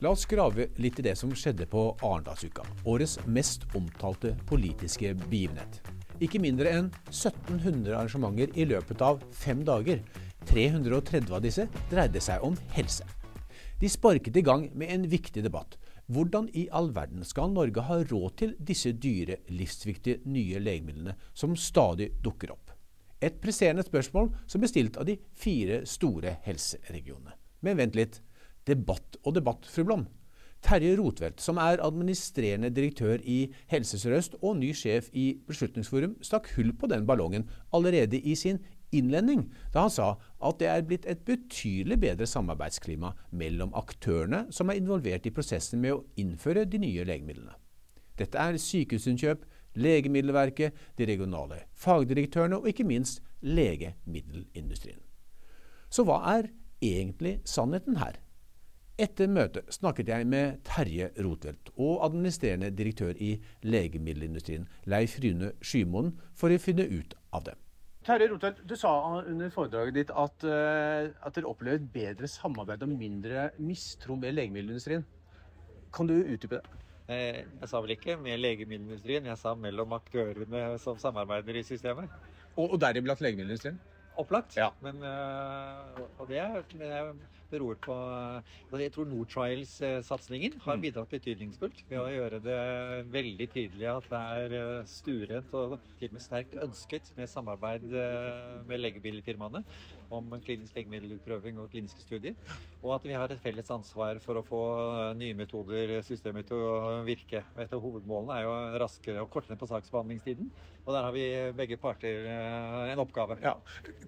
La oss grave litt i det som skjedde på Arendalsuka, årets mest omtalte politiske begivenhet. Ikke mindre enn 1700 arrangementer i løpet av fem dager. 330 av disse dreide seg om helse. De sparket i gang med en viktig debatt. Hvordan i all verden skal Norge ha råd til disse dyre, livsviktige nye legemidlene som stadig dukker opp? Et presserende spørsmål som er stilt av de fire store helseregionene. Men vent litt. Debatt og debatt, fru Blom. Terje Rotvedt, som er administrerende direktør i Helse Sør-Øst og ny sjef i Beslutningsforum, stakk hull på den ballongen allerede i sin innledning, da han sa at det er blitt et betydelig bedre samarbeidsklima mellom aktørene som er involvert i prosessen med å innføre de nye legemidlene. Dette er Sykehusinnkjøp, Legemiddelverket, de regionale fagdirektørene og ikke minst legemiddelindustrien. Så hva er egentlig sannheten her? Etter møtet snakket jeg med Terje Rotvelt og administrerende direktør i legemiddelindustrien, Leif Rune Skymoen, for å finne ut av det. Terje Rotvelt, du sa under foredraget ditt at, uh, at dere opplever et bedre samarbeid og mindre mistro med legemiddelindustrien. Kan du utdype det? Eh, jeg sa vel ikke med legemiddelindustrien, jeg sa mellom aktørene som samarbeider i systemet. Og, og deriblant legemiddelindustrien? Opplagt. Ja. Men, uh, og det, det beror på altså Jeg tror Nortrials-satsingen har mm. bidratt betydningsfullt ved å gjøre det veldig tydelig at det er eh, stuerent og til og med sterkt ønsket med samarbeid med legemiddelfirmaene om klinisk legemiddelutprøving og kliniske studier. Og at vi har et felles ansvar for å få nye metoder, systemer til å virke. Et av hovedmålene er jo raskere og kortere på saksbehandlingstiden. Og der har vi begge parter eh, en oppgave. Ja.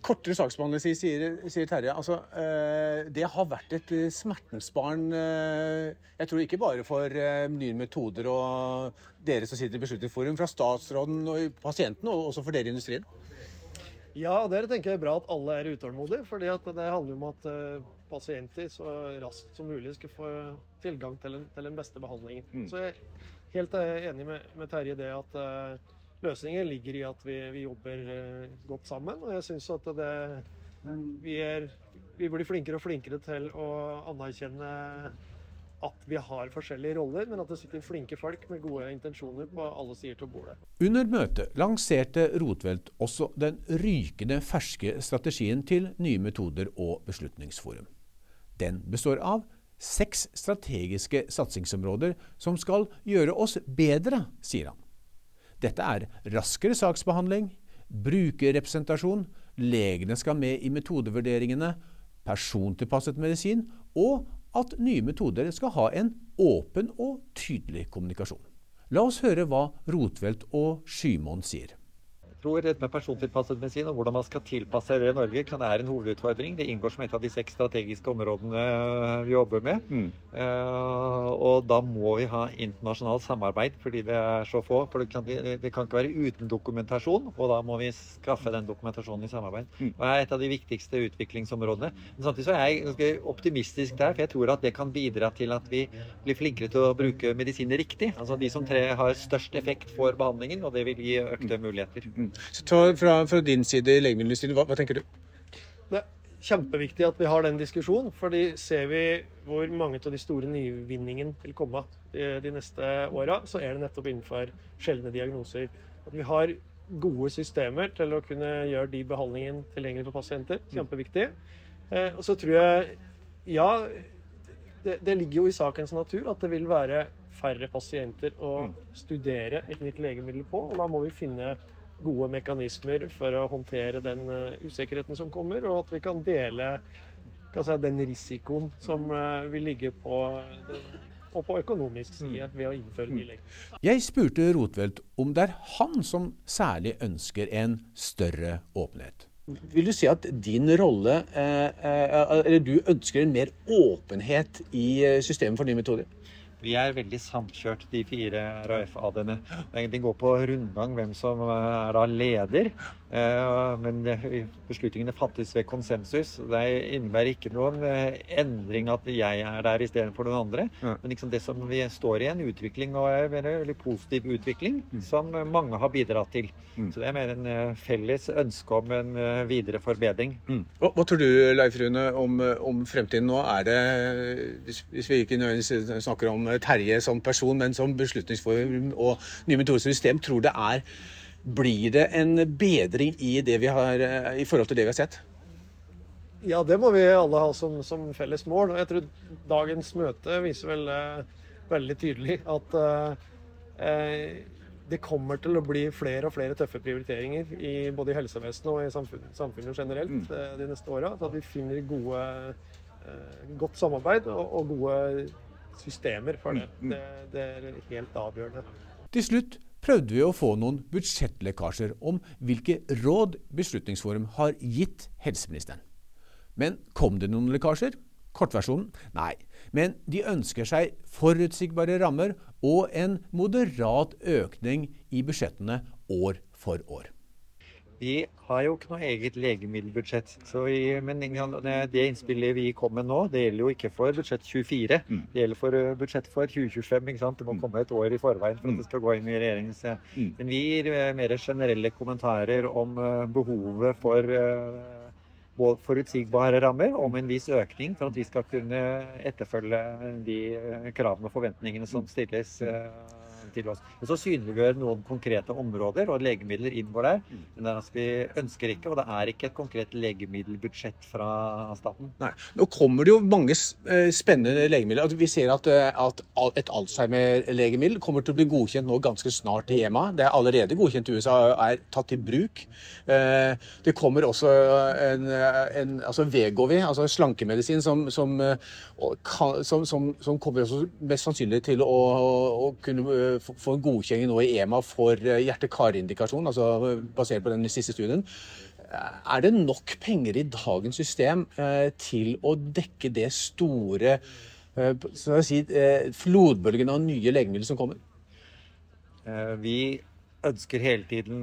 Kortere saksbehandlingstid, sier, sier, Terje. Altså, eh, det har vært et smertens barn. Eh, jeg tror ikke bare for nye metoder og dere som sitter i Beslutningsforum, fra statsråden og pasientene, og også for dere i industrien. Ja, det tenker jeg er bra at alle er utålmodige. fordi det handler om at uh, pasienter så raskt som mulig skal få tilgang til, en, til den beste behandlingen. Mm. Så jeg er helt eh, enig med, med Terje i det at uh, løsningen ligger i at vi, vi jobber uh, godt sammen. Og jeg syns at det, vi, er, vi blir flinkere og flinkere til å anerkjenne at vi har forskjellige roller, men at det sitter flinke folk med gode intensjoner på alle sider av bordet. Under møtet lanserte Rotvelt også den rykende ferske strategien til nye metoder og Beslutningsforum. Den består av seks strategiske satsingsområder som skal gjøre oss bedre, sier han. Dette er raskere saksbehandling, brukerrepresentasjon, legene skal med i metodevurderingene, persontilpasset medisin og at nye metoder skal ha en åpen og tydelig kommunikasjon. La oss høre hva Rotvelt og Skymoen sier tror dette med persontilpasset medisin og hvordan man skal tilpasse det i Norge, kan være en hovedutfordring. Det inngår som et av de seks strategiske områdene vi jobber med. Mm. Uh, og da må vi ha internasjonalt samarbeid fordi det er så få. For det kan, det kan, ikke være uten dokumentasjon, og da må vi skaffe den dokumentasjonen i samarbeid. Mm. Og det er et av de viktigste utviklingsområdene. Men samtidig så er jeg ganske optimistisk der, for jeg tror at det kan bidra til at vi blir flinkere til å bruke medisiner riktig. Altså de som tre har størst effekt for behandlingen, og det vil gi økte muligheter. Mm. Så ta, fra, fra, din side i legemiddelindustrien, hva, hva, tenker du? Det er kjempeviktig at vi har den diskusjonen. fordi ser vi hvor mange av de store nyvinningene vil komme de, de neste åra, så er det nettopp innenfor sjeldne diagnoser. At vi har gode systemer til å kunne gjøre de behandlingene tilgjengelig for pasienter. Kjempeviktig. Eh, og så tror jeg Ja, det, det, ligger jo i sakens natur at det vil være færre pasienter å mm. studere et nytt legemiddel på. og Da må vi finne gode mekanismer for å håndtere den eh, usikkerheten som kommer, og at vi kan dele kan si, den risikoen som eh, vil ligge på og på økonomisk side mm. ved å innføre ny. Jeg spurte Rotfeldt om det er han som særlig ønsker en større åpenhet. Vil du si at din rolle, eh, eller du ønsker en mer åpenhet i systemet for nye metoder? Vi er veldig samkjørt, de fire RAF-AD-ene. Det går på rundgang hvem som er da leder. Eh, men beslutningene fattes ved konsensus. Det innebærer ikke noen eh, endring at jeg er der istedenfor noen andre. Ja. Men liksom det som vi står i, en utvikling, og en veldig positiv utvikling, mm. som mange har bidratt til. Mm. Så det er mer en eh, felles ønske om en videre forbedring. Mm. Hva, tror du, Leif Rune, om, om, fremtiden nå? Er det, hvis, vi ikke nødvendigvis snakker om Terje som person, men som beslutningsform og nye metodiske system, tror det er blir det en bedring i, det vi har, i forhold til det vi har sett? Ja, det må vi alle ha som, som felles mål. og Jeg tror dagens møte viser vel eh, veldig tydelig at eh, det kommer til å bli flere og flere tøffe prioriteringer i både i helsevesenet og i samfunnet, samfunnet generelt mm. Eh, de neste åra. At vi finner gode, eh, godt samarbeid og, og, gode systemer for det. Mm. det. Det er helt avgjørende. Til slutt prøvde vi å få noen budsjettlekkasjer om hvilke råd Beslutningsforum har gitt helseministeren. Men kom det noen lekkasjer? Kortversjonen nei. Men de ønsker seg forutsigbare rammer og en moderat økning i budsjettene år for år. Vi har jo ikke noe eget legemiddelbudsjett. I, men det innspillet vi kom med nå, det gjelder jo ikke for budsjett 24. Mm. Det gjelder for uh, budsjett for 2025. ikke sant? Det må mm. komme et år i forveien for at det mm. skal gå inn i regjeringens mm. Men vi gir uh, mer generelle kommentarer om behovet for forutsigbare rammer, om en viss økning for at vi skal kunne etterfølge de kravene og forventningene som stilles til oss. Men så synliggjør noen konkrete områder, og legemidler inngår der. Men det er altså, vi ønsker ikke, og det er ikke et konkret legemiddelbudsjett fra staten. Nei. Nå kommer det jo mange eh, spennende legemidler. Altså, vi ser at, eh, at et Alzheimer-legemiddel kommer til å bli godkjent nå ganske snart i EMA. Det er allerede godkjent i USA og er tatt i bruk. Eh, det kommer også en, en altså Vegovi, altså slankemedisin, som, som, som, som kommer mest sannsynlig til å, å kunne få en godkjenning nå i EMA for eh, hjerte-kar-indikasjon, altså basert på den siste studien. Eh, er det nok penger i dagens system eh, til å dekke det store si, flodbølgen av nye legemidler som kommer? Vi ønsker hele tiden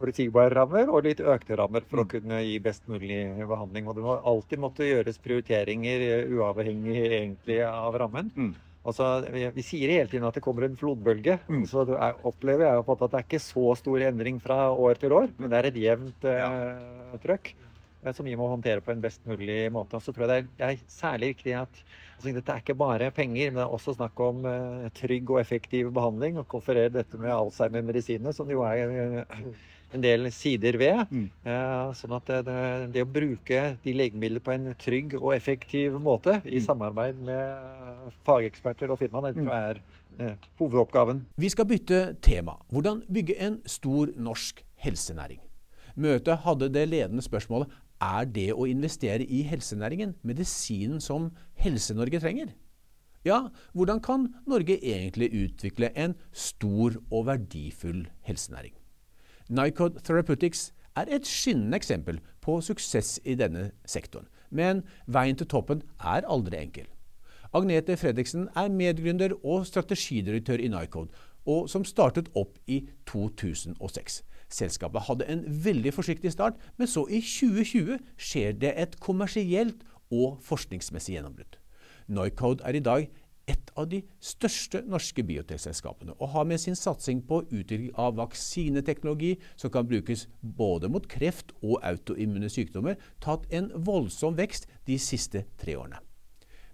forutsigbare rammer og litt økte rammer for å mm. kunne gi best mulig behandling. Og det må alltid måtte gjøres prioriteringer uavhengig egentlig av rammen. Mm. Altså, vi, vi, sier hele tiden at det kommer en flodbølge. Mm. Så er, opplever jeg at det er ikke så stor endring fra år til år, men det er et jevnt eh, trøkk eh, som vi må håndtere på en best mulig måte. Og så tror jeg det er, det er særlig viktig at altså, dette er ikke bare penger, men det er også snakk om eh, trygg og effektiv behandling. Og konferere dette med Alzheimer-medisinene, som jo er eh, en del sider ved. Mm. Eh, sånn at det, det, å bruke de legemidlene på en trygg og effektiv måte i mm. samarbeid med fageksperter og firmaer, det er eh, hovedoppgaven. Vi skal bytte tema. Hvordan bygge en stor norsk helsenæring? Møtet hadde det ledende spørsmålet er det å investere i helsenæringen medisinen som Helse-Norge trenger? Ja, hvordan kan Norge egentlig utvikle en stor og verdifull helsenæring? Nycod Therapeutics er et skinnende eksempel på suksess i denne sektoren. Men veien til toppen er aldri enkel. Agnete Fredriksen er medgründer og strategidirektør i Nycod, og som startet opp i 2006. Selskapet hadde en veldig forsiktig start, men så i 2020 skjer det et kommersielt og forskningsmessig gjennombrudd. Nycode er i dag et av de største norske biotekselskapene, og har med sin satsing på utvikling av vaksineteknologi som kan brukes både mot kreft og autoimmune sykdommer, tatt en voldsom vekst de siste tre årene.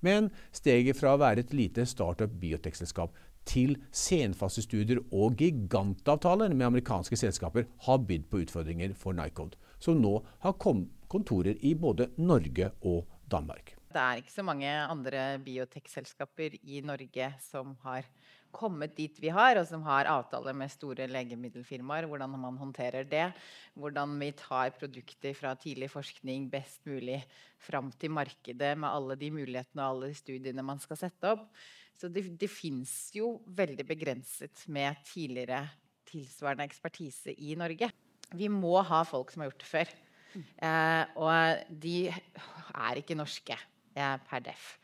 Men steget fra å være et lite startup biotekselskap til senfasestudier og gigantavtaler med amerikanske selskaper har bydd på utfordringer for Nycode, som nå har kontorer i både Norge og Danmark. Det er ikke så mange andre biotekselskaper i Norge som har kommet dit vi har, og som har avtaler med store legemiddelfirmaer. Hvordan man håndterer det. Hvordan vi tar produkter fra tidlig forskning best mulig fram til markedet med alle de mulighetene og alle de studiene man skal sette opp. Så det, det fins jo veldig begrenset med tidligere tilsvarende ekspertise i Norge. Vi må ha folk som har gjort det før. Mm. Eh, og de er ikke norske per def.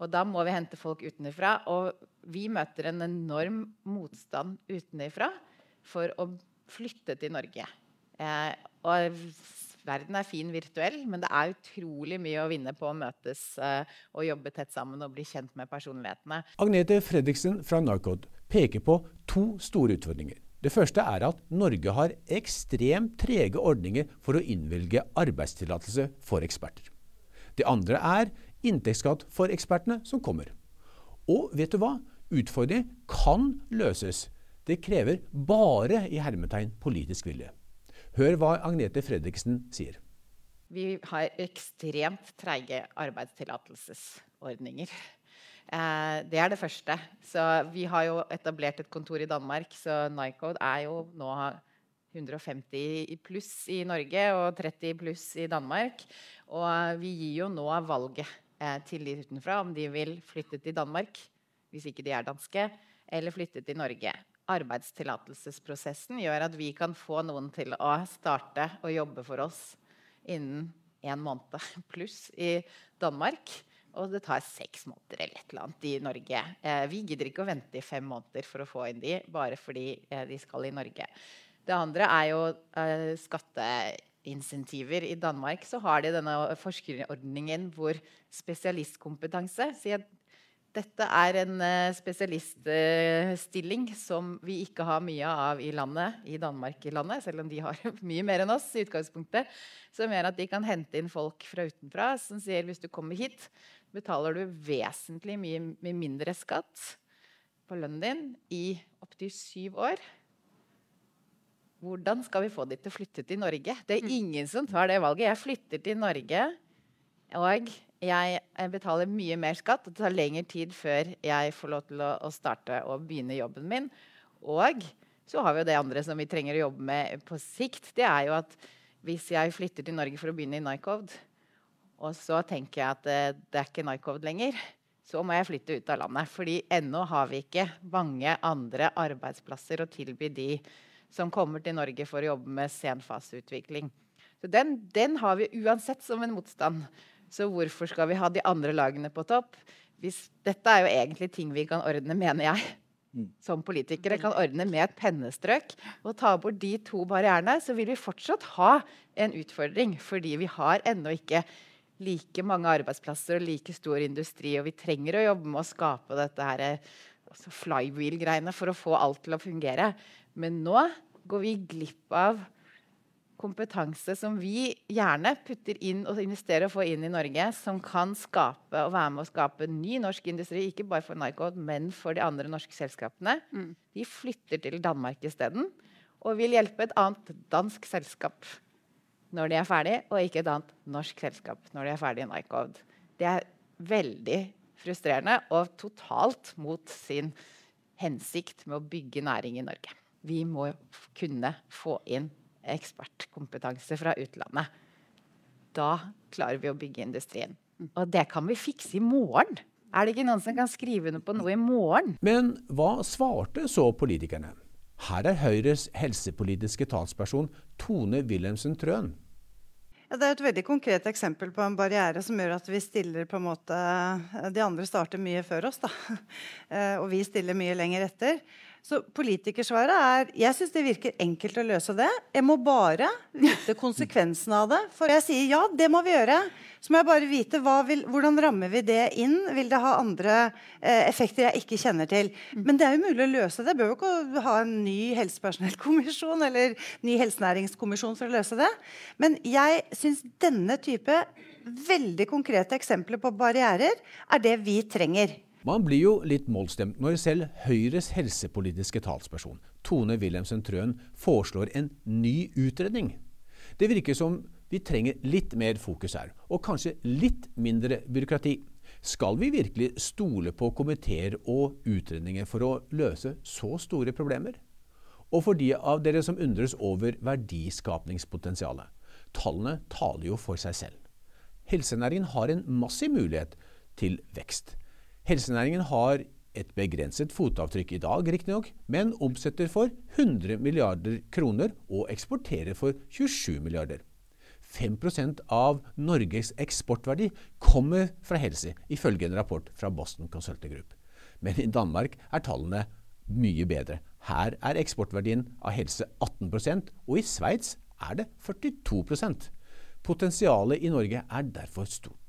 Og da må vi hente folk utenfra. Og vi møter en enorm motstand utenfra for å flytte til Norge. Eh, og verden er fin virtuell, men det er utrolig mye å vinne på å møtes eh, og jobbe tett sammen og bli kjent med personlighetene. Agnete Fredriksen fra Narcod peker på to store utfordringer. Det første er at Norge har ekstremt trege ordninger for å innvilge arbeidstillatelse for eksperter. Det andre er inntektsskatt for ekspertene som kommer. Og vet du hva? Utfordringen kan løses. Det krever bare i hermetegn politisk vilje. Hør hva Agnete Fredriksen sier. Vi har ekstremt treige arbeidstillatelsesordninger. Eh, det er det første. Så vi har jo etablert et kontor i Danmark, så Nycode er jo nå 150 pluss i Norge og 30 pluss i Danmark. Og vi gir jo nå valget til de utenfra om de vil flytte til Danmark, hvis ikke de er danske, eller flytte til Norge. Arbeidstillatelsesprosessen gjør at vi kan få noen til å starte å jobbe for oss innen en måned pluss i Danmark. Og det tar seks måneder eller et eller annet i Norge. Eh, vi gidder ikke å vente i fem måneder for å få inn de, bare fordi eh, de skal i Norge. Det andre er jo eh, skatteinsentiver. I Danmark så har de denne forskerordningen hvor spesialistkompetanse sier at dette er en uh, spesialiststilling som vi ikke har mye av i landet, i Danmark i landet, selv om de har mye mer enn oss. i utgangspunktet, Som gjør at de kan hente inn folk fra utenfra som sier hvis du kommer hit, betaler du vesentlig mye mindre skatt på lønnen din i opptil syv år. Hvordan skal vi få de til å flytte til Norge? Det er mm. ingen som tar det valget. Jeg flytter til Norge, og jeg betaler mye mer skatt. Og det tar lengre tid før jeg får lov til å, å starte og begynne jobben min. Og så har vi jo det andre som vi trenger å jobbe med på sikt. Det er jo at hvis jeg flytter til Norge for å begynne i Nycode, og så tenker jeg at det, det er ikke Nycode lenger, så må jeg flytte ut av landet. Fordi ennå har vi ikke mange andre arbeidsplasser å tilby de som kommer til Norge for å jobbe med senfaseutvikling. Så den, den, har vi uansett som en motstand. Så hvorfor skal vi ha de andre lagene på topp? Hvis, dette er jo egentlig ting vi kan ordne, mener jeg. Mm. Som politikere kan ordne med et pennestrøk. Og ta bort de to barrierene, så vil vi fortsatt ha en utfordring. Fordi vi har ennå ikke like mange arbeidsplasser og like stor industri. Og vi trenger å jobbe med å skape dette her, altså flywheel-greiene for å få alt til å fungere. Men nå går vi glipp av kompetanse som vi gjerne putter inn og investerer og får inn i Norge, som kan skape og være med å skape ny norsk industri, ikke bare for Nycod, men for de andre norske selskapene. Mm. De flytter til Danmark isteden og vil hjelpe et annet dansk selskap når de er ferdig, og ikke et annet norsk selskap når de er ferdig i Nycod. Det er veldig frustrerende og totalt mot sin hensikt med å bygge næring i Norge. Vi må kunne få inn ekspertkompetanse fra utlandet. Da klarer vi å bygge industrien. Og det kan vi fikse i morgen. Er det ikke noen som kan skrive under på noe i morgen? Men hva svarte så politikerne? Her er Høyres helsepolitiske talsperson Tone Wilhelmsen Trøen. Ja, det er et veldig konkret eksempel på en barriere som gjør at vi stiller på en måte De andre starter mye før oss, da. Eh, og vi stiller mye lenger etter. Så politikersvaret er Jeg syns det virker enkelt å løse det. Jeg må bare vite konsekvensen av det. For jeg sier ja, det må vi gjøre. Så må jeg bare vite vil, hvordan rammer vi det inn. Vil det ha andre eh, effekter jeg ikke kjenner til? Men det er jo mulig å løse det. Jeg bør jo ikke ha en ny helsepersonellkommisjon eller ny helsenæringskommisjon for å løse det. Men jeg syns denne type veldig konkrete eksempler på barrierer er det vi trenger. Man blir jo litt målstemt når selv Høyres helsepolitiske talsperson, Tone Wilhelmsen Trøen, foreslår en ny utredning. Det virker som vi trenger litt mer fokus her, og kanskje litt mindre byråkrati. Skal vi virkelig stole på komiteer og utredninger for å løse så store problemer? Og for de av dere som undres over verdiskapningspotensialet. Tallene taler jo for seg selv. Helsenæringen har en massiv mulighet til vekst. Helsenæringen har et begrenset fotavtrykk i dag, riktignok, men omsetter for 100 milliarder kroner og eksporterer for 27 milliarder. 5% av Norges eksportverdi kommer fra helse, ifølge en rapport fra Boston Consulting Group. Men i Danmark er tallene mye bedre. Her er eksportverdien av helse 18% og i Sveits er det 42% Potensialet i Norge er derfor stort.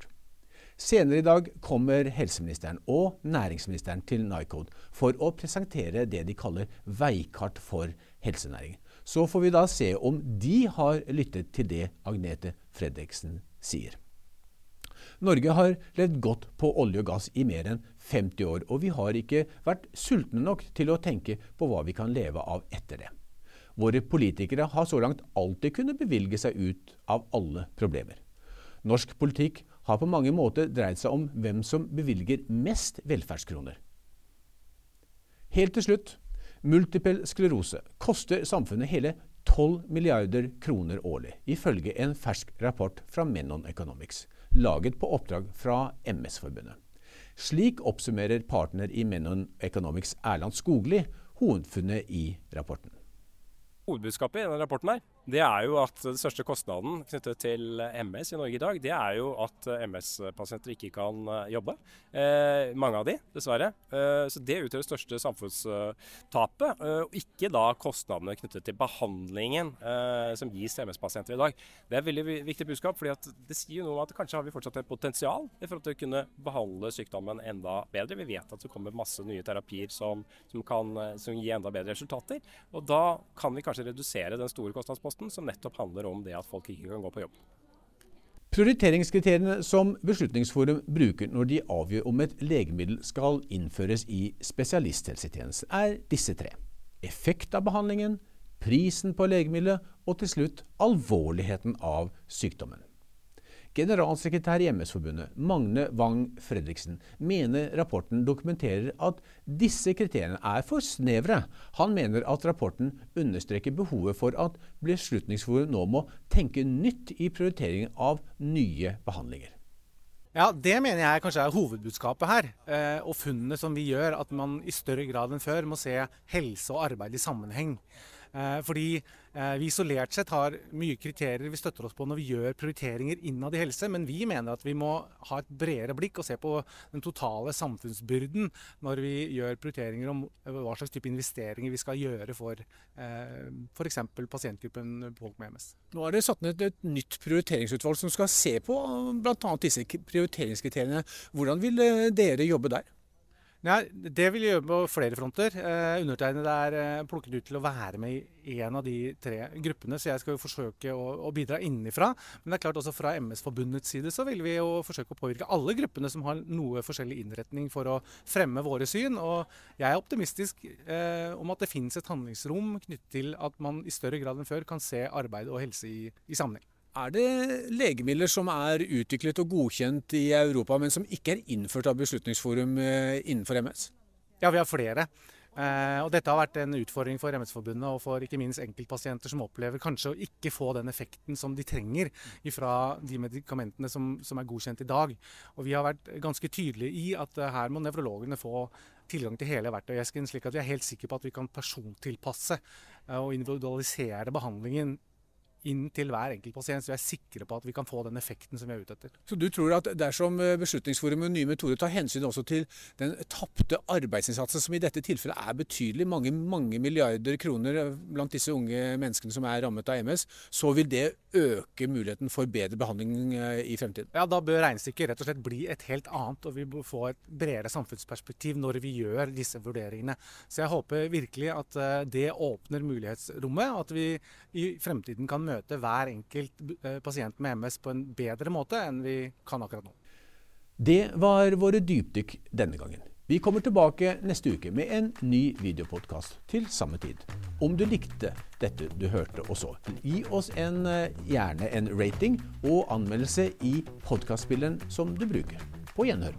Senere i dag kommer helseministeren og næringsministeren til Nycode for å presentere det de kaller veikart for helsenæringen. Så får vi da se om de har lyttet til det Agnete Fredriksen sier. Norge har levd godt på olje og gass i mer enn 50 år, og vi har ikke vært sultne nok til å tenke på hva vi kan leve av etter det. Våre politikere har så langt alltid kunnet bevilge seg ut av alle problemer. Norsk politikk har på mange måter dreid seg om hvem som bevilger mest velferdskroner. Helt til slutt multipel sklerose koster samfunnet hele 12 milliarder kroner årlig, ifølge en fersk rapport fra Menon Economics, laget på oppdrag fra MS-forbundet. Slik oppsummerer partner i Menon Economics Erland Skogli hovedfunnet i rapporten. Hovedbudskapet i denne rapporten her, det er jo at den største kostnaden knyttet til MS i Norge i dag, det er jo at MS-pasienter ikke kan eh, jobbe. Eh, mange av de, dessverre. Eh, så det utgjør det største samfunnstapet. Eh, og ikke da kostnadene knyttet til behandlingen eh, som gis til MS-pasienter i dag. Det er et veldig viktig budskap, for det sier jo noe om at kanskje har vi fortsatt et potensial i forhold til å kunne behandle sykdommen enda bedre. Vi vet at det kommer masse nye terapier som, som kan eh, som gi enda bedre resultater. Og da kan vi kanskje redusere den store kostnadsposten som nettopp handler om det at folk ikke kan gå på jobb. Prioriteringskriteriene som Beslutningsforum bruker når de avgjør om et legemiddel skal innføres i spesialisthelsetjenesten, er disse tre. Effekt av behandlingen, prisen på legemiddelet og til slutt alvorligheten av sykdommen. Generalsekretær i MS-forbundet, Magne Wang Fredriksen, mener rapporten dokumenterer at disse kriteriene er for snevre. Han mener at rapporten understreker behovet for at Beslutningsforum nå må tenke nytt i prioriteringen av nye behandlinger. Ja, Det mener jeg kanskje er hovedbudskapet her. Eh, og funnene som vi gjør, at man i større grad enn før må se helse og arbeid i sammenheng. Eh, fordi eh, vi isolert sett har mye kriterier vi støtter oss på når vi gjør prioriteringer innad i helse, men vi mener at vi må ha et bredere blikk og se på den totale samfunnsbyrden når vi gjør prioriteringer om eh, hva slags type investeringer vi skal gjøre for f.eks. pasientgruppen folk med MS. Nå er det satt ned et nytt prioriteringsutvalg som skal se på bl.a. disse prioriteringskriteriene. Hvordan vil dere jobbe der? Nei, Det vil gjøre på flere fronter. Eh, undertegnede er eh, plukket ut til å være med i en av de tre gruppene, så jeg skal jo forsøke å, å bidra innenfra. Men det er klart også fra MS-forbundets side så vil vi jo forsøke å påvirke alle gruppene som har noe forskjellig innretning for å fremme våre syn. Og jeg er optimistisk eh, om at det finnes et handlingsrom knyttet til at man i større grad enn før kan se arbeid og helse i, i sammenheng. Er det legemidler som er utviklet og godkjent i Europa, men som ikke er innført av Beslutningsforum eh, innenfor MS? Ja, vi har flere. Eh, og dette har vært en utfordring for MS-forbundet og for ikke minst enkeltpasienter som opplever kanskje å ikke få den effekten som de trenger fra de medikamentene som, som, er godkjent i dag. Og vi har vært ganske tydelige i at uh, her må nevrologene få tilgang til hele verktøyesken, slik at vi er helt sikre på at vi kan persontilpasse og individualisere behandlingen inn til hver enkelt pasient, så vi er sikre på at vi kan få den effekten som vi er ute etter. Så du tror at dersom eh, Beslutningsforum og nye metoder tar hensyn også til den tapte arbeidsinnsatsen, som i dette tilfellet er betydelig, mange, mange milliarder kroner eh, blant disse unge menneskene som er rammet av MS, så vil det øke muligheten for bedre behandling eh, i fremtiden? Ja, da bør regnestykket rett og slett bli et helt annet, og vi bør få et bredere samfunnsperspektiv når vi gjør disse vurderingene. Så jeg håper virkelig at det åpner mulighetsrommet, og at vi i fremtiden kan møte møte hver enkelt eh, pasient med MS på en bedre måte enn vi kan akkurat nå. Det var våre dypdykk denne gangen. Vi kommer tilbake neste uke med en ny videopodkast til samme tid. Om du likte dette du hørte og så, gi oss en, eh, gjerne en rating og anmeldelse i podkastspilleren som du bruker. På gjenhør.